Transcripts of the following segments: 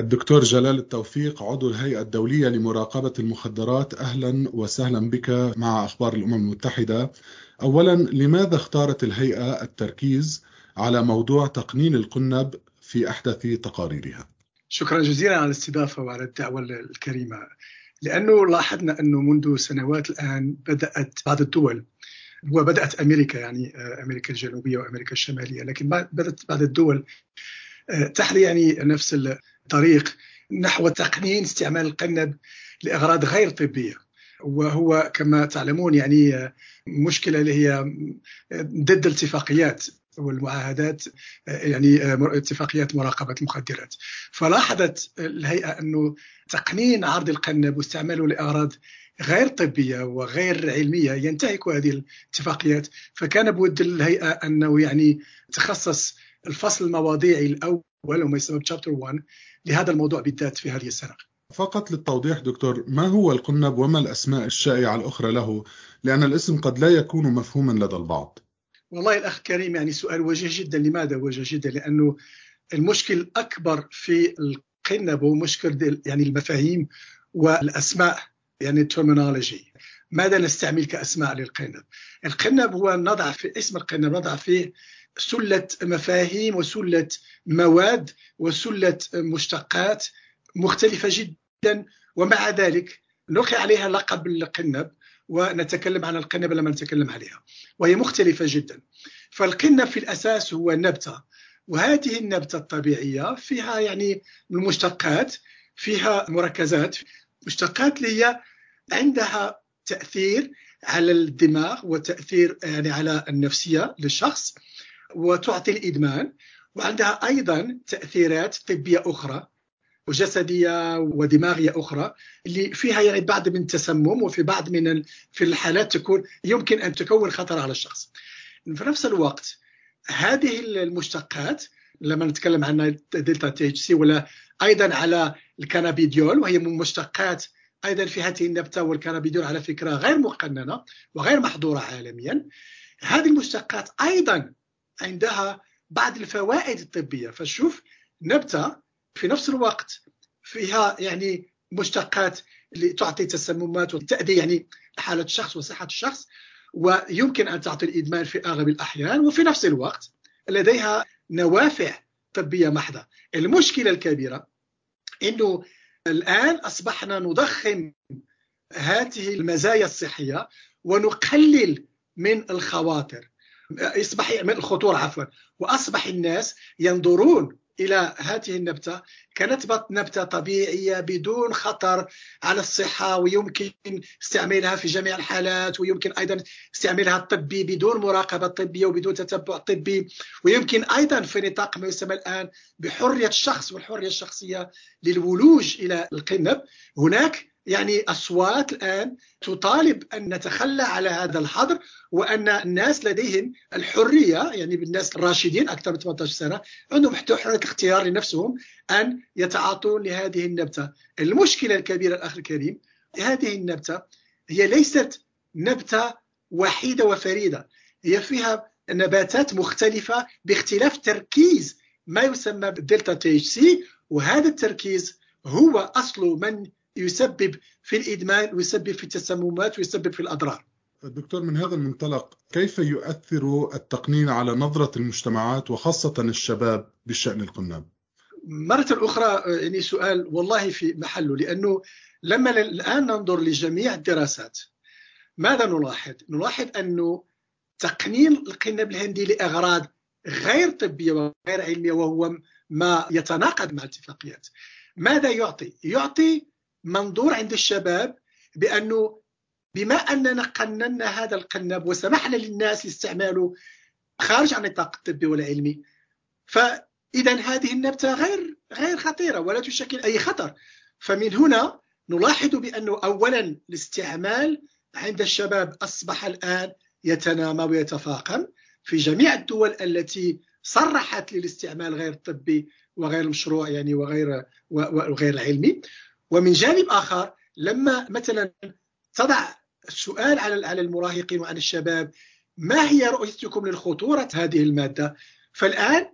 الدكتور جلال التوفيق عضو الهيئة الدولية لمراقبة المخدرات. أهلا وسهلا بك مع أخبار الأمم المتحدة. أولا لماذا اختارت الهيئة التركيز على موضوع تقنين القنب في أحدث تقاريرها؟ شكرا جزيلا على الاستضافة وعلى الدعوة الكريمة. لأنه لاحظنا أنه منذ سنوات الآن بدأت بعض الدول وبدأت أمريكا يعني أمريكا الجنوبية وأمريكا الشمالية لكن بدأت بعض الدول تحري يعني نفس الطريق نحو تقنين استعمال القنب لأغراض غير طبية. وهو كما تعلمون يعني مشكلة اللي هي ضد الاتفاقيات والمعاهدات يعني اتفاقيات مراقبة المخدرات فلاحظت الهيئة أنه تقنين عرض القنب واستعماله لأغراض غير طبية وغير علمية ينتهك هذه الاتفاقيات. فكان بود الهيئة أنه يعني تخصص الفصل المواضيعي الأول وما يسمى تشابتر 1 لهذا الموضوع بالذات في هذه السنة. فقط للتوضيح دكتور ما هو القنب وما الأسماء الشائعة الأخرى له؟ لأن الاسم قد لا يكون مفهوما لدى البعض. والله الأخ كريم يعني سؤال وجيه جدا. لماذا وجيه جدا؟ لأنه المشكل الأكبر في القنب هو مشكل يعني المفاهيم والأسماء يعني الترمينولوجي ماذا نستعمل كأسماء للقنب؟ القنب هو نضع في اسم القنب نضع فيه سلة مفاهيم وسلة مواد وسلة مشتقات مختلفة جدا. ومع ذلك نلقي عليها لقب القنب ونتكلم عن القنب لما نتكلم عليها وهي مختلفة جدا. فالقنب في الأساس هو نبتة وهذه النبتة الطبيعية فيها يعني المشتقات فيها مركزات. مشتقات اللي هي عندها تأثير على الدماغ وتأثير يعني على النفسية للشخص. وتعطي الإدمان وعندها أيضا تأثيرات طبية أخرى وجسدية ودماغية أخرى اللي فيها يعني بعض من التسمم وفي بعض من في الحالات تكون يمكن أن تكون خطر على الشخص. في نفس الوقت هذه المشتقات لما نتكلم عن delta THC ولا أيضا على ال cannabidiol وهي من مشتقات أيضا في هذه النبتة وال cannabidiol على فكرة غير مقننة وغير محظورة عالميا هذه المشتقات أيضا عندها بعض الفوائد الطبية. فشوف نبتة في نفس الوقت فيها يعني مشتقات اللي تعطي تسممات وتأذي يعني حالة الشخص وصحة الشخص ويمكن أن تعطي الإدمان في أغلب الأحيان. وفي نفس الوقت لديها نوافع طبية محضة. المشكلة الكبيرة أنه الآن أصبحنا نضخم هذه المزايا الصحية ونقلل من الخواطر. يصبح من الخطورة عفوا. وأصبح الناس ينظرون إلى هذه النبتة كنبتة نبتة طبيعية بدون خطر على الصحة ويمكن استعمالها في جميع الحالات ويمكن أيضا استعمالها الطبي بدون مراقبة طبية وبدون تتبع طبي. ويمكن أيضا في نطاق ما يسمى الآن بحرية الشخص والحرية الشخصية للولوج إلى القنب. هناك يعني أصوات الآن تطالب أن نتخلى على هذا الحظر وأن الناس لديهم الحرية يعني بالناس الراشدين أكثر من 18 سنة عندهم حرية الاختيار لنفسهم أن يتعاطون لهذه النبتة. المشكلة الكبيرة الأخ الكريم هذه النبتة هي ليست نبتة وحيدة وفريدة هي فيها نباتات مختلفة باختلاف تركيز ما يسمى بال delta THC وهذا التركيز هو أصل من يسبب في الإدمان ويسبب في التسممات ويسبب في الأضرار دكتور من هذا المنطلق كيف يؤثر التقنين على نظرة المجتمعات وخاصة الشباب بشأن القنب؟ مرة أخرى يعني سؤال والله في محله لأنه لما الآن ننظر لجميع الدراسات ماذا نلاحظ؟ نلاحظ أنه تقنين القنب الهندي لأغراض غير طبية وغير علمية وهو ما يتناقض مع الاتفاقيات ماذا يعطي؟ يعطي منظور عند الشباب بأنه بما أننا قننا هذا القنب وسمحنا للناس استعماله خارج عن النطاق الطبي والعلمي. فإذا هذه النبتة غير غير خطيرة ولا تشكل أي خطر. فمن هنا نلاحظ بأنه أولا الاستعمال عند الشباب أصبح الآن يتنامى ويتفاقم في جميع الدول التي صرحت للاستعمال غير الطبي وغير المشروع يعني وغير وغير العلمي ومن جانب آخر لما مثلا تضع السؤال على على المراهقين وعلى الشباب ما هي رؤيتكم للخطورة هذه المادة؟ فالآن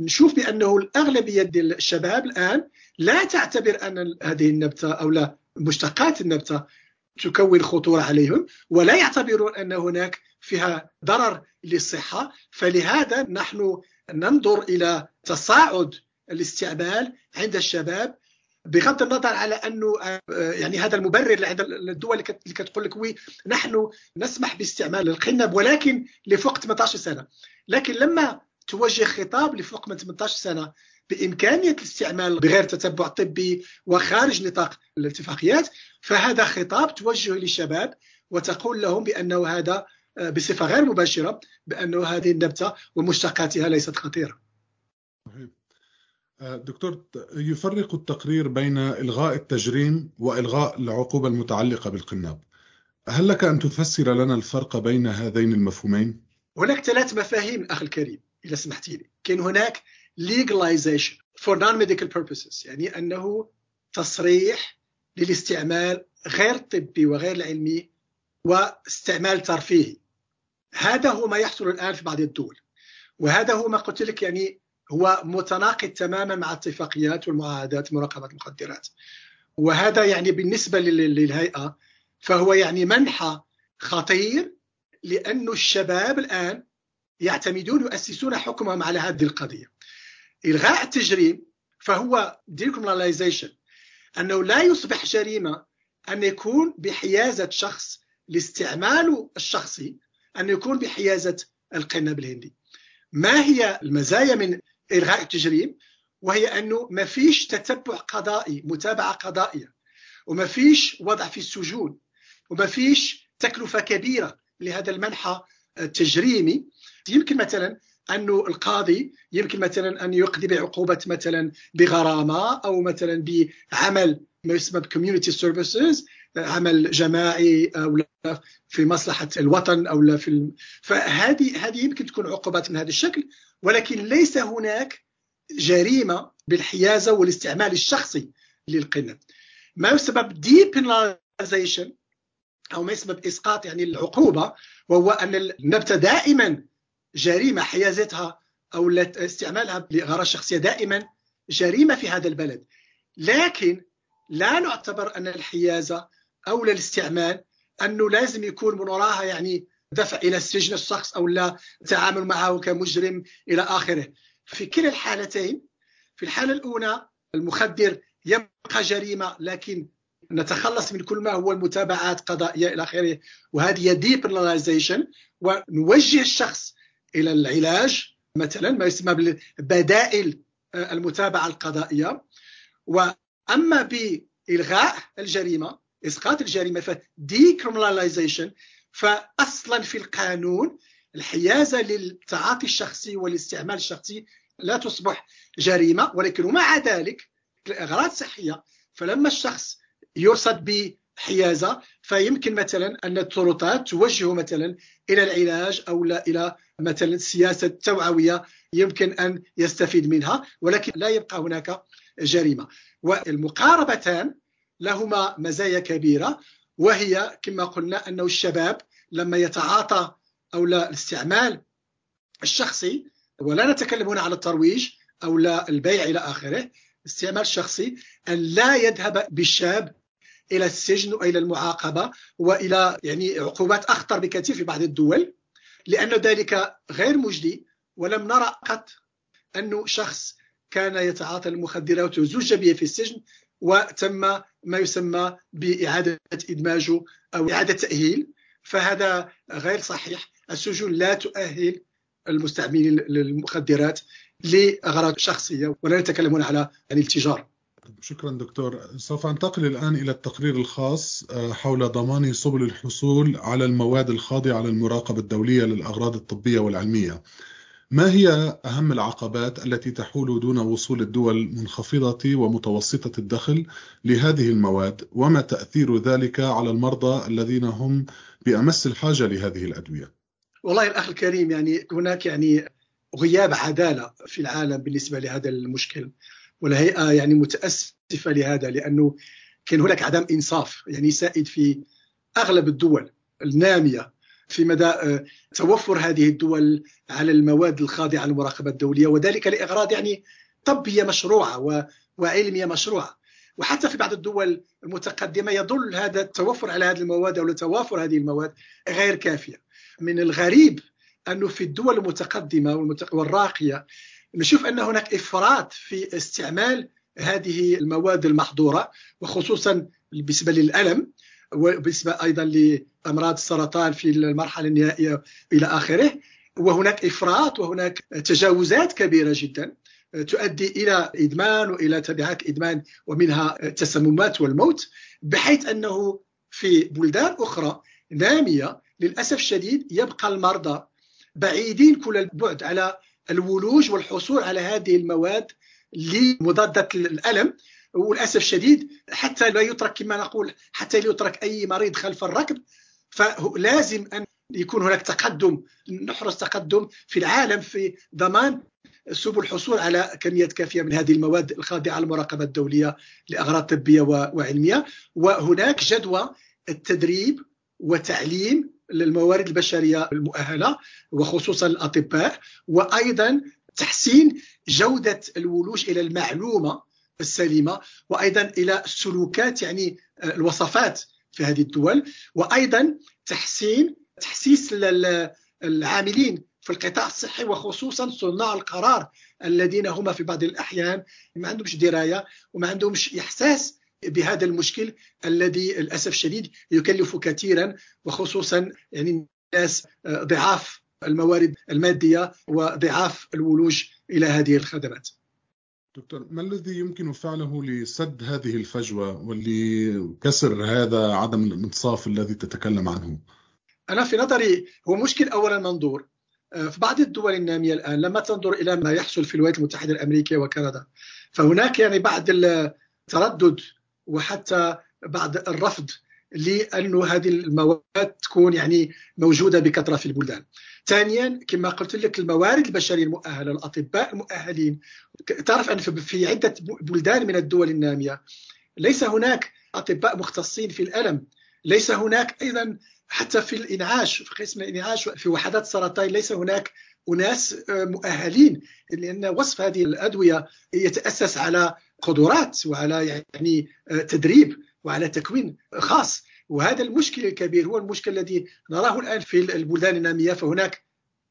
نشوف بأنه الاغلبيه الشباب الآن لا تعتبر أن هذه النبتة أو لا مشتقات النبتة تكون خطورة عليهم ولا يعتبرون أن هناك فيها ضرر للصحة. فلهذا نحن ننظر إلى تصاعد الاستعمال عند الشباب بغض النظر على أنه يعني هذا المبرر عند الدول اللي كتقول لك وي نحن نسمح باستعمال القنب ولكن لفوق 18 سنة لكن لما توجه خطاب لفوق من 18 سنة بإمكانية الاستعمال بغير تتبع طبي وخارج نطاق الاتفاقيات فهذا خطاب توجه للشباب وتقول لهم بأنه هذا بصفة غير مباشرة بأنه هذه النبتة ومشتقاتها ليست خطيرة. دكتور يفرق التقرير بين إلغاء التجريم وإلغاء العقوبة المتعلقة بالقناب. هل لك أن تفسر لنا الفرق بين هذين المفهومين؟ هناك ثلاث مفاهيم أخي الكريم إذا سمحت لي. كاين هناك legalization for non-medical purposes يعني أنه تصريح للاستعمال غير الطبي وغير العلمي واستعمال ترفيهي هذا هو ما يحصل الآن في بعض الدول وهذا هو ما قلت لك يعني هو متناقض تماما مع اتفاقيات والمعاهدات مراقبة المخدرات. وهذا يعني بالنسبة للهيئة فهو يعني منحى خطير لأن الشباب الآن يعتمدون يؤسسون حكمهم على هذه القضية. إلغاء التجريم فهو decriminalization أنه لا يصبح جريمة أن يكون بحيازة شخص لاستعماله الشخصي أن يكون بحيازة القنب الهندي ما هي المزايا من إلغاء التجريم وهي أنه ما فيش تتبع قضائي متابعة قضائية وما فيش وضع في السجون وما فيش تكلفة كبيرة لهذا المنحى التجريمي. يمكن مثلا أنه القاضي يمكن مثلا أن يقضي بعقوبة مثلا بغرامة أو مثلا بعمل ما يسمى community سيرفيسز عمل جماعي أو في مصلحة الوطن أو لا في فهذه هذه يمكن تكون عقوبات من هذا الشكل. ولكن ليس هناك جريمة بالحيازة والاستعمال الشخصي للقنب ما يسمى depenalization أو ما يسمى بإسقاط يعني العقوبة وهو أن النبتة دائما جريمة حيازتها أو استعمالها لاغراض شخصية دائما جريمة في هذا البلد. لكن لا نعتبر أن الحيازة أو الاستعمال أنه لازم يكون من وراها يعني دفع إلى السجن الشخص أو لا تعامل معه كمجرم إلى آخره. في كلا الحالتين في الحالة الأولى المخدر يبقى جريمة لكن نتخلص من كل ما هو المتابعات قضائية إلى آخره وهذه ديبرناليزيشن ونوجه الشخص إلى العلاج مثلا ما يسمى ببدائل آه، المتابعة القضائية. وأما بإلغاء الجريمة إسقاط الجريمة فديكريمناليزيشن فاصلا في القانون الحيازه للتعاطي الشخصي والاستعمال الشخصي لا تصبح جريمة ولكن ومع ذلك لإغراض صحية فلما الشخص يرصد بحيازة فيمكن مثلا أن السلطات توجهه مثلا إلى العلاج أو لا إلى مثلا سياسة توعوية يمكن أن يستفيد منها ولكن لا يبقى هناك جريمة. والمقاربتان لهما مزايا كبيرة. وهي كما قلنا أنه الشباب لما يتعاطى أو لا الاستعمال الشخصي ولا نتكلم هنا على الترويج أو لا البيع إلى آخره استعمال شخصي أن لا يذهب بالشاب إلى السجن وإلى المعاقبة وإلى يعني عقوبات أخطر بكثير في بعض الدول لأن ذلك غير مجدي ولم نرى قط أنه شخص كان يتعاطى المخدرات وزوج به في السجن وتم ما يسمى بإعادة إدماجه أو إعادة تأهيل فهذا غير صحيح. السجون لا تؤهل المستعملين للمخدرات لأغراض شخصية ولا نتكلم هنا على يعني التجارة. شكرا دكتور. سوف أنتقل الآن إلى التقرير الخاص آه، حول ضمان سبل الحصول على المواد الخاضعة للمراقبة الدولية للأغراض الطبية والعلمية. ما هي أهم العقبات التي تحول دون وصول الدول منخفضة ومتوسطة الدخل لهذه المواد؟ وما تأثير ذلك على المرضى الذين هم بأمس الحاجة لهذه الأدوية؟ والله الأخ الكريم يعني هناك يعني غياب عدالة في العالم بالنسبة لهذا المشكل والهيئة يعني متأسفة لهذا لأنه كان هناك عدم إنصاف يعني سائد في أغلب الدول النامية. في مدى توفر هذه الدول على المواد الخاضعة للمراقبة الدولية وذلك لإغراض يعني طبيه مشروعة وعلميه مشروعة. وحتى في بعض الدول المتقدمة يظل هذا التوفر على هذه المواد أو توافر هذه المواد غير كافية. من الغريب انه في الدول المتقدمة والراقية نشوف أن هناك إفراط في استعمال هذه المواد المحظورة وخصوصا بالنسبة للألم. وبالنسبه أيضا لأمراض السرطان في المرحلة النهائية إلى آخره. وهناك إفراط وهناك تجاوزات كبيرة جدا تؤدي إلى إدمان وإلى تبعات إدمان ومنها التسممات والموت بحيث أنه في بلدان أخرى نامية للأسف الشديد يبقى المرضى بعيدين كل البعد على الولوج والحصول على هذه المواد لمضادة الألم. وللأسف الشديد حتى لا يترك كما نقول حتى لا يترك أي مريض خلف الركب فلازم أن يكون هناك تقدم نحرص تقدم في العالم في ضمان سبل الحصول على كميات كافية من هذه المواد الخاضعة للمراقبة الدولية لأغراض طبية وعلمية. وهناك جدوى التدريب وتعليم للموارد البشرية المؤهلة وخصوصا الأطباء وأيضا تحسين جودة الولوج إلى المعلومة السليمة وأيضا إلى السلوكات يعني الوصفات في هذه الدول وأيضا تحسين تحسيس العاملين في القطاع الصحي وخصوصا صناع القرار الذين هم في بعض الأحيان ما عندهمش دراية وما عندهمش إحساس بهذا المشكل الذي للأسف الشديد يكلف كثيرا وخصوصا يعني الناس ضعاف الموارد المادية وضعاف الولوج إلى هذه الخدمات. دكتور ما الذي يمكن فعله لسد هذه الفجوة ولكسر هذا عدم الانصاف الذي تتكلم عنه؟ أنا في نظري هو مشكل اولا منظور في بعض الدول النامية الآن لما تنظر إلى ما يحصل في الولايات المتحدة الأمريكية وكندا فهناك يعني بعض التردد وحتى بعض الرفض لأنه هذه المواد تكون يعني موجودة بكثرة في البلدان. ثانيا كما قلت لك الموارد البشرية المؤهلة الأطباء المؤهلين. تعرف أن في عدة بلدان من الدول النامية ليس هناك أطباء مختصين في الألم. ليس هناك أيضا حتى في الإنعاش في قسم الإنعاش في وحدات السرطان ليس هناك أناس مؤهلين. لأن وصف هذه الأدوية يتأسس على قدرات وعلى يعني تدريب. وعلى تكوين خاص. وهذا المشكل الكبير هو المشكل الذي نراه الآن في البلدان النامية. فهناك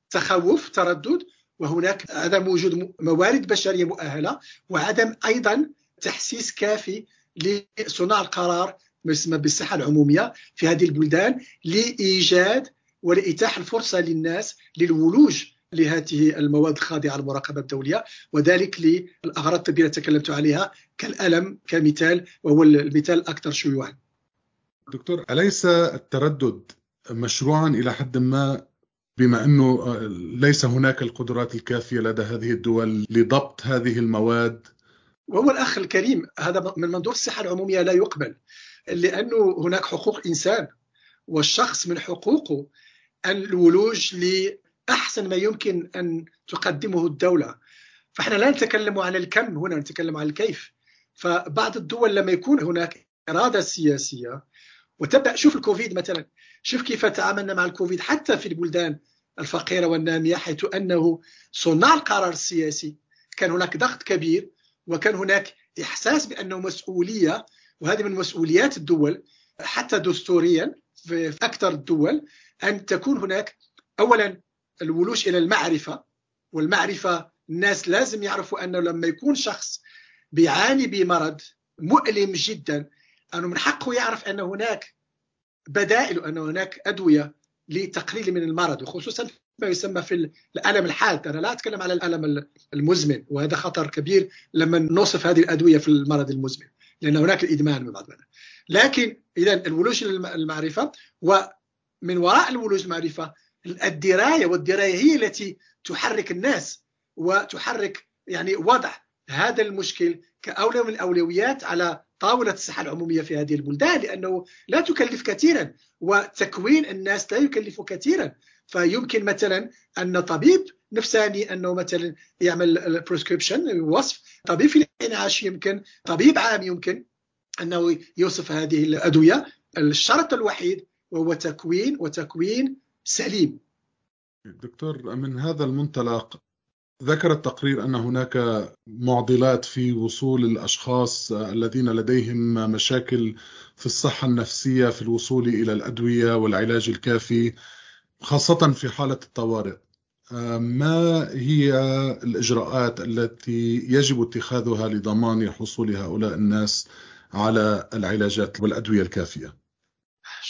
تخوف تردد وهناك عدم وجود موارد بشرية مؤهلة وعدم أيضا تحسيس كافي لصناع القرار ما يسمى بالصحه العمومية في هذه البلدان لإيجاد ولاتاحه الفرصة للناس للولوج لهذه المواد الخاضعة للمراقبة الدولية وذلك للأغراض الطبية التي تكلمت عليها كالألم كمثال وهو المثال الأكثر شيوعا. دكتور أليس التردد مشروعا إلى حد ما بما أنه ليس هناك القدرات الكافية لدى هذه الدول لضبط هذه المواد وهو الأخ الكريم هذا من منظور الصحة العمومية لا يقبل لأنه هناك حقوق إنسان والشخص من حقوقه الولوج لاحسن ما يمكن أن تقدمه الدولة. فإحنا لا نتكلم عن الكم هنا نتكلم عن الكيف. فبعض الدول لما يكون هناك إرادة سياسية وتبدأ شوف الكوفيد مثلا شوف كيف تعاملنا مع الكوفيد حتى في البلدان الفقيرة والنامية حيث أنه صناع القرار السياسي. كان هناك ضغط كبير وكان هناك إحساس بأنه مسؤولية وهذه من مسؤوليات الدول حتى دستوريا في أكثر الدول أن تكون هناك اولا الولوج إلى المعرفة والمعرفة الناس لازم يعرفوا أنه لما يكون شخص بيعاني بمرض مؤلم جدا أنه من حقه يعرف أن هناك بدائل وأن هناك أدوية لتقليل من المرض وخصوصا ما يسمى في الألم الحاد. أنا لا أتكلم على الألم المزمن وهذا خطر كبير لما نوصف هذه الأدوية في المرض المزمن لأن هناك الإدمان من بعض لكن اذا الولوج للمعرفه ومن وراء الولوج المعرفة الدراية والدراية هي التي تحرك الناس وتحرك يعني وضع هذا المشكل كأولى من الأولويات على طاولة الصحة العمومية في هذه البلدان لأنه لا تكلف كثيرا وتكوين الناس لا يكلف كثيرا. فيمكن مثلا أن طبيب نفساني أنه مثلا يعمل بريسكريبشن وصف طبيب في الإنعاش يمكن طبيب عام يمكن أنه يوصف هذه الأدوية. الشرط الوحيد وهو تكوين وتكوين سليم دكتور من هذا المنطلق ذكر التقرير أن هناك معضلات في وصول الأشخاص الذين لديهم مشاكل في الصحة النفسية في الوصول إلى الأدوية والعلاج الكافي خاصة في حالة الطوارئ. ما هي الإجراءات التي يجب اتخاذها لضمان حصول هؤلاء الناس على العلاجات والأدوية الكافية؟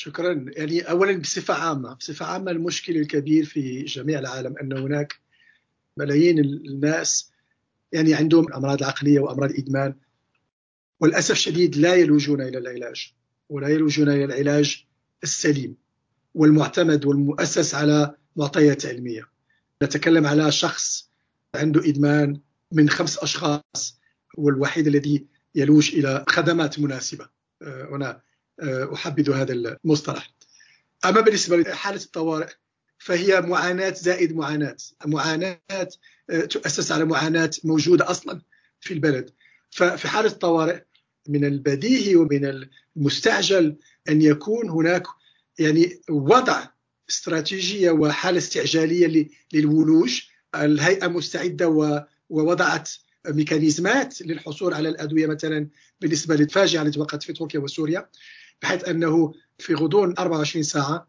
شكرا. يعني اولا بصفة عامة بصفة عامة المشكل الكبير في جميع العالم ان هناك ملايين الناس يعني عندهم أمراض عقلية وأمراض إدمان وللأسف الشديد لا يلوجون إلى العلاج ولا يلوجون إلى العلاج السليم والمعتمد والمؤسس على معطيات علمية. نتكلم على شخص عنده إدمان من خمس أشخاص والوحيد الذي يلوج إلى خدمات مناسبة. آه، هنا أحبذ هذا المصطلح. أما بالنسبة لحالة الطوارئ فهي معاناة زائد معاناة. معاناة آه، تؤسس على معاناة موجودة أصلا في البلد. ففي حالة الطوارئ من البديهي ومن المستعجل أن يكون هناك يعني وضع استراتيجية وحالة استعجالية للولوج. الهيئة مستعدة ووضعت ميكانيزمات للحصول على الأدوية مثلا بالنسبة للفاجعة التي وقعت في تركيا وسوريا. بحيث أنه في غضون 24 ساعة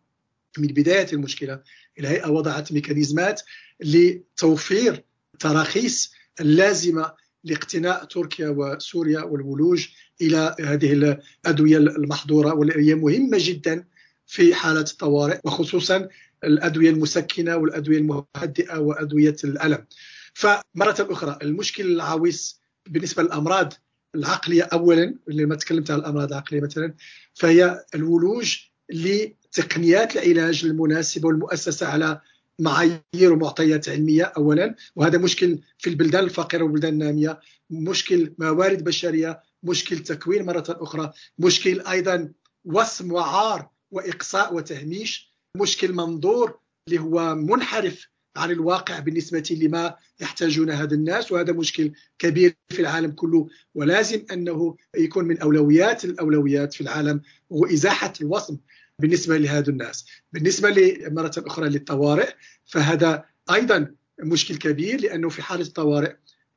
من بداية المشكلة الهيئة وضعت ميكانيزمات لتوفير تراخيص اللازمة لاقتناء تركيا وسوريا والولوج إلى هذه الأدوية المحظورة واللي مهمة جدا في حالة الطوارئ وخصوصا الأدوية المسكنة والأدوية المهدئة وأدوية الألم. فمرة أخرى المشكل العويص بالنسبة للأمراض العقلية أولا اللي ما تكلمت عن الأمراض العقلية مثلا فهي الولوج تقنيات العلاج المناسبة والمؤسسة على معايير ومعطيات علمية اولا. وهذا مشكل في البلدان الفقيرة والبلدان النامية مشكل موارد بشرية مشكل تكوين مرة أخرى مشكل أيضا وسم وعار وإقصاء وتهميش مشكل منظور اللي هو منحرف عن الواقع بالنسبة لما يحتاجون هذا الناس وهذا مشكل كبير في العالم كله. ولازم أنه يكون من أولويات الأولويات في العالم هو إزاحة الوصم بالنسبة لهذا الناس. بالنسبة مرة أخرى للطوارئ فهذا أيضا مشكل كبير لأنه في حالة الطوارئ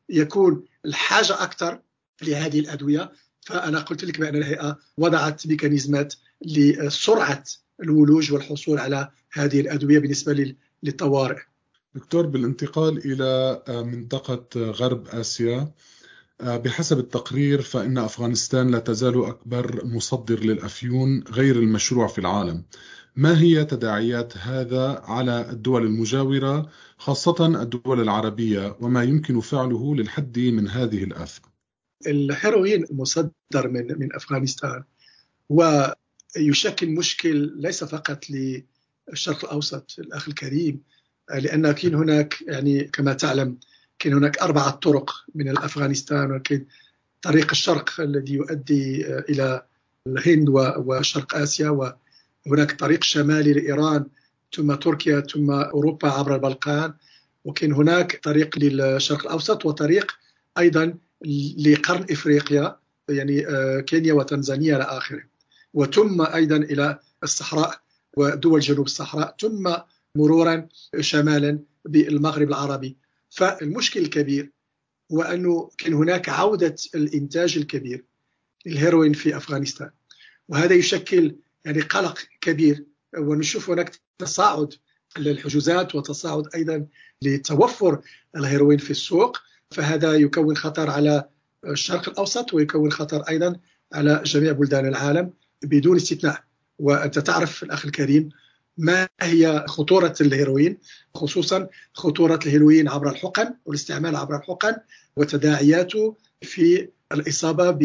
يكون الحاجة أكثر لهذه الأدوية. فأنا قلت لك بأن الهيئة وضعت ميكانيزمات لسرعة الولوج والحصول على هذه الأدوية بالنسبة للطوارئ. دكتور بالانتقال إلى منطقة غرب آسيا آه، بحسب التقرير فإن أفغانستان لا تزال أكبر مصدر للأفيون غير المشروع في العالم. ما هي تداعيات هذا على الدول المجاورة خاصة الدول العربية وما يمكن فعله للحد من هذه الآفة الهيروين المصدر من من أفغانستان ويشكل مشكل ليس فقط للشرق الأوسط الأخ الكريم لأن كان هناك يعني كما تعلم كان هناك أربعة طرق من أفغانستان ولكن طريق الشرق الذي يؤدي إلى الهند وشرق آسيا وهناك طريق شمالي لإيران ثم تركيا ثم أوروبا عبر البلقان وكان هناك طريق للشرق الأوسط وطريق أيضا لقرن إفريقيا يعني آه، كينيا وتنزانيا إلى آخره. وثم أيضا إلى الصحراء ودول جنوب الصحراء ثم مرورا شمالا بالمغرب العربي. فالمشكل الكبير هو أنه كان هناك عودة الإنتاج الكبير للهيروين في أفغانستان. وهذا يشكل يعني قلق كبير ونشوف هناك تصاعد للحجوزات وتصاعد أيضا لتوفر الهيروين في السوق. فهذا يكون خطر على الشرق الأوسط ويكون خطر أيضا على جميع بلدان العالم بدون استثناء. وأنت تعرف الأخ الكريم ما هي خطورة الهيروين؟ خصوصا خطورة الهيروين عبر الحقن والاستعمال عبر الحقن وتداعياته في الإصابة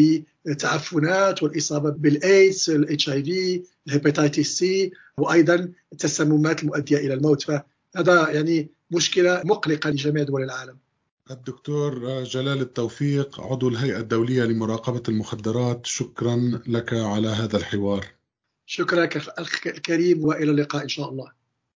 بتعفنات والإصابة بالإيدز ال HIV ال hepatitis C وأيضا التسممات المؤدية إلى الموت. فهذا يعني مشكلة مقلقة لجميع دول العالم. الدكتور جلال التوفيق عضو الهيئة الدولية لمراقبة المخدرات شكرا لك على هذا الحوار. شكرا أخ الكريم وإلى اللقاء إن شاء الله.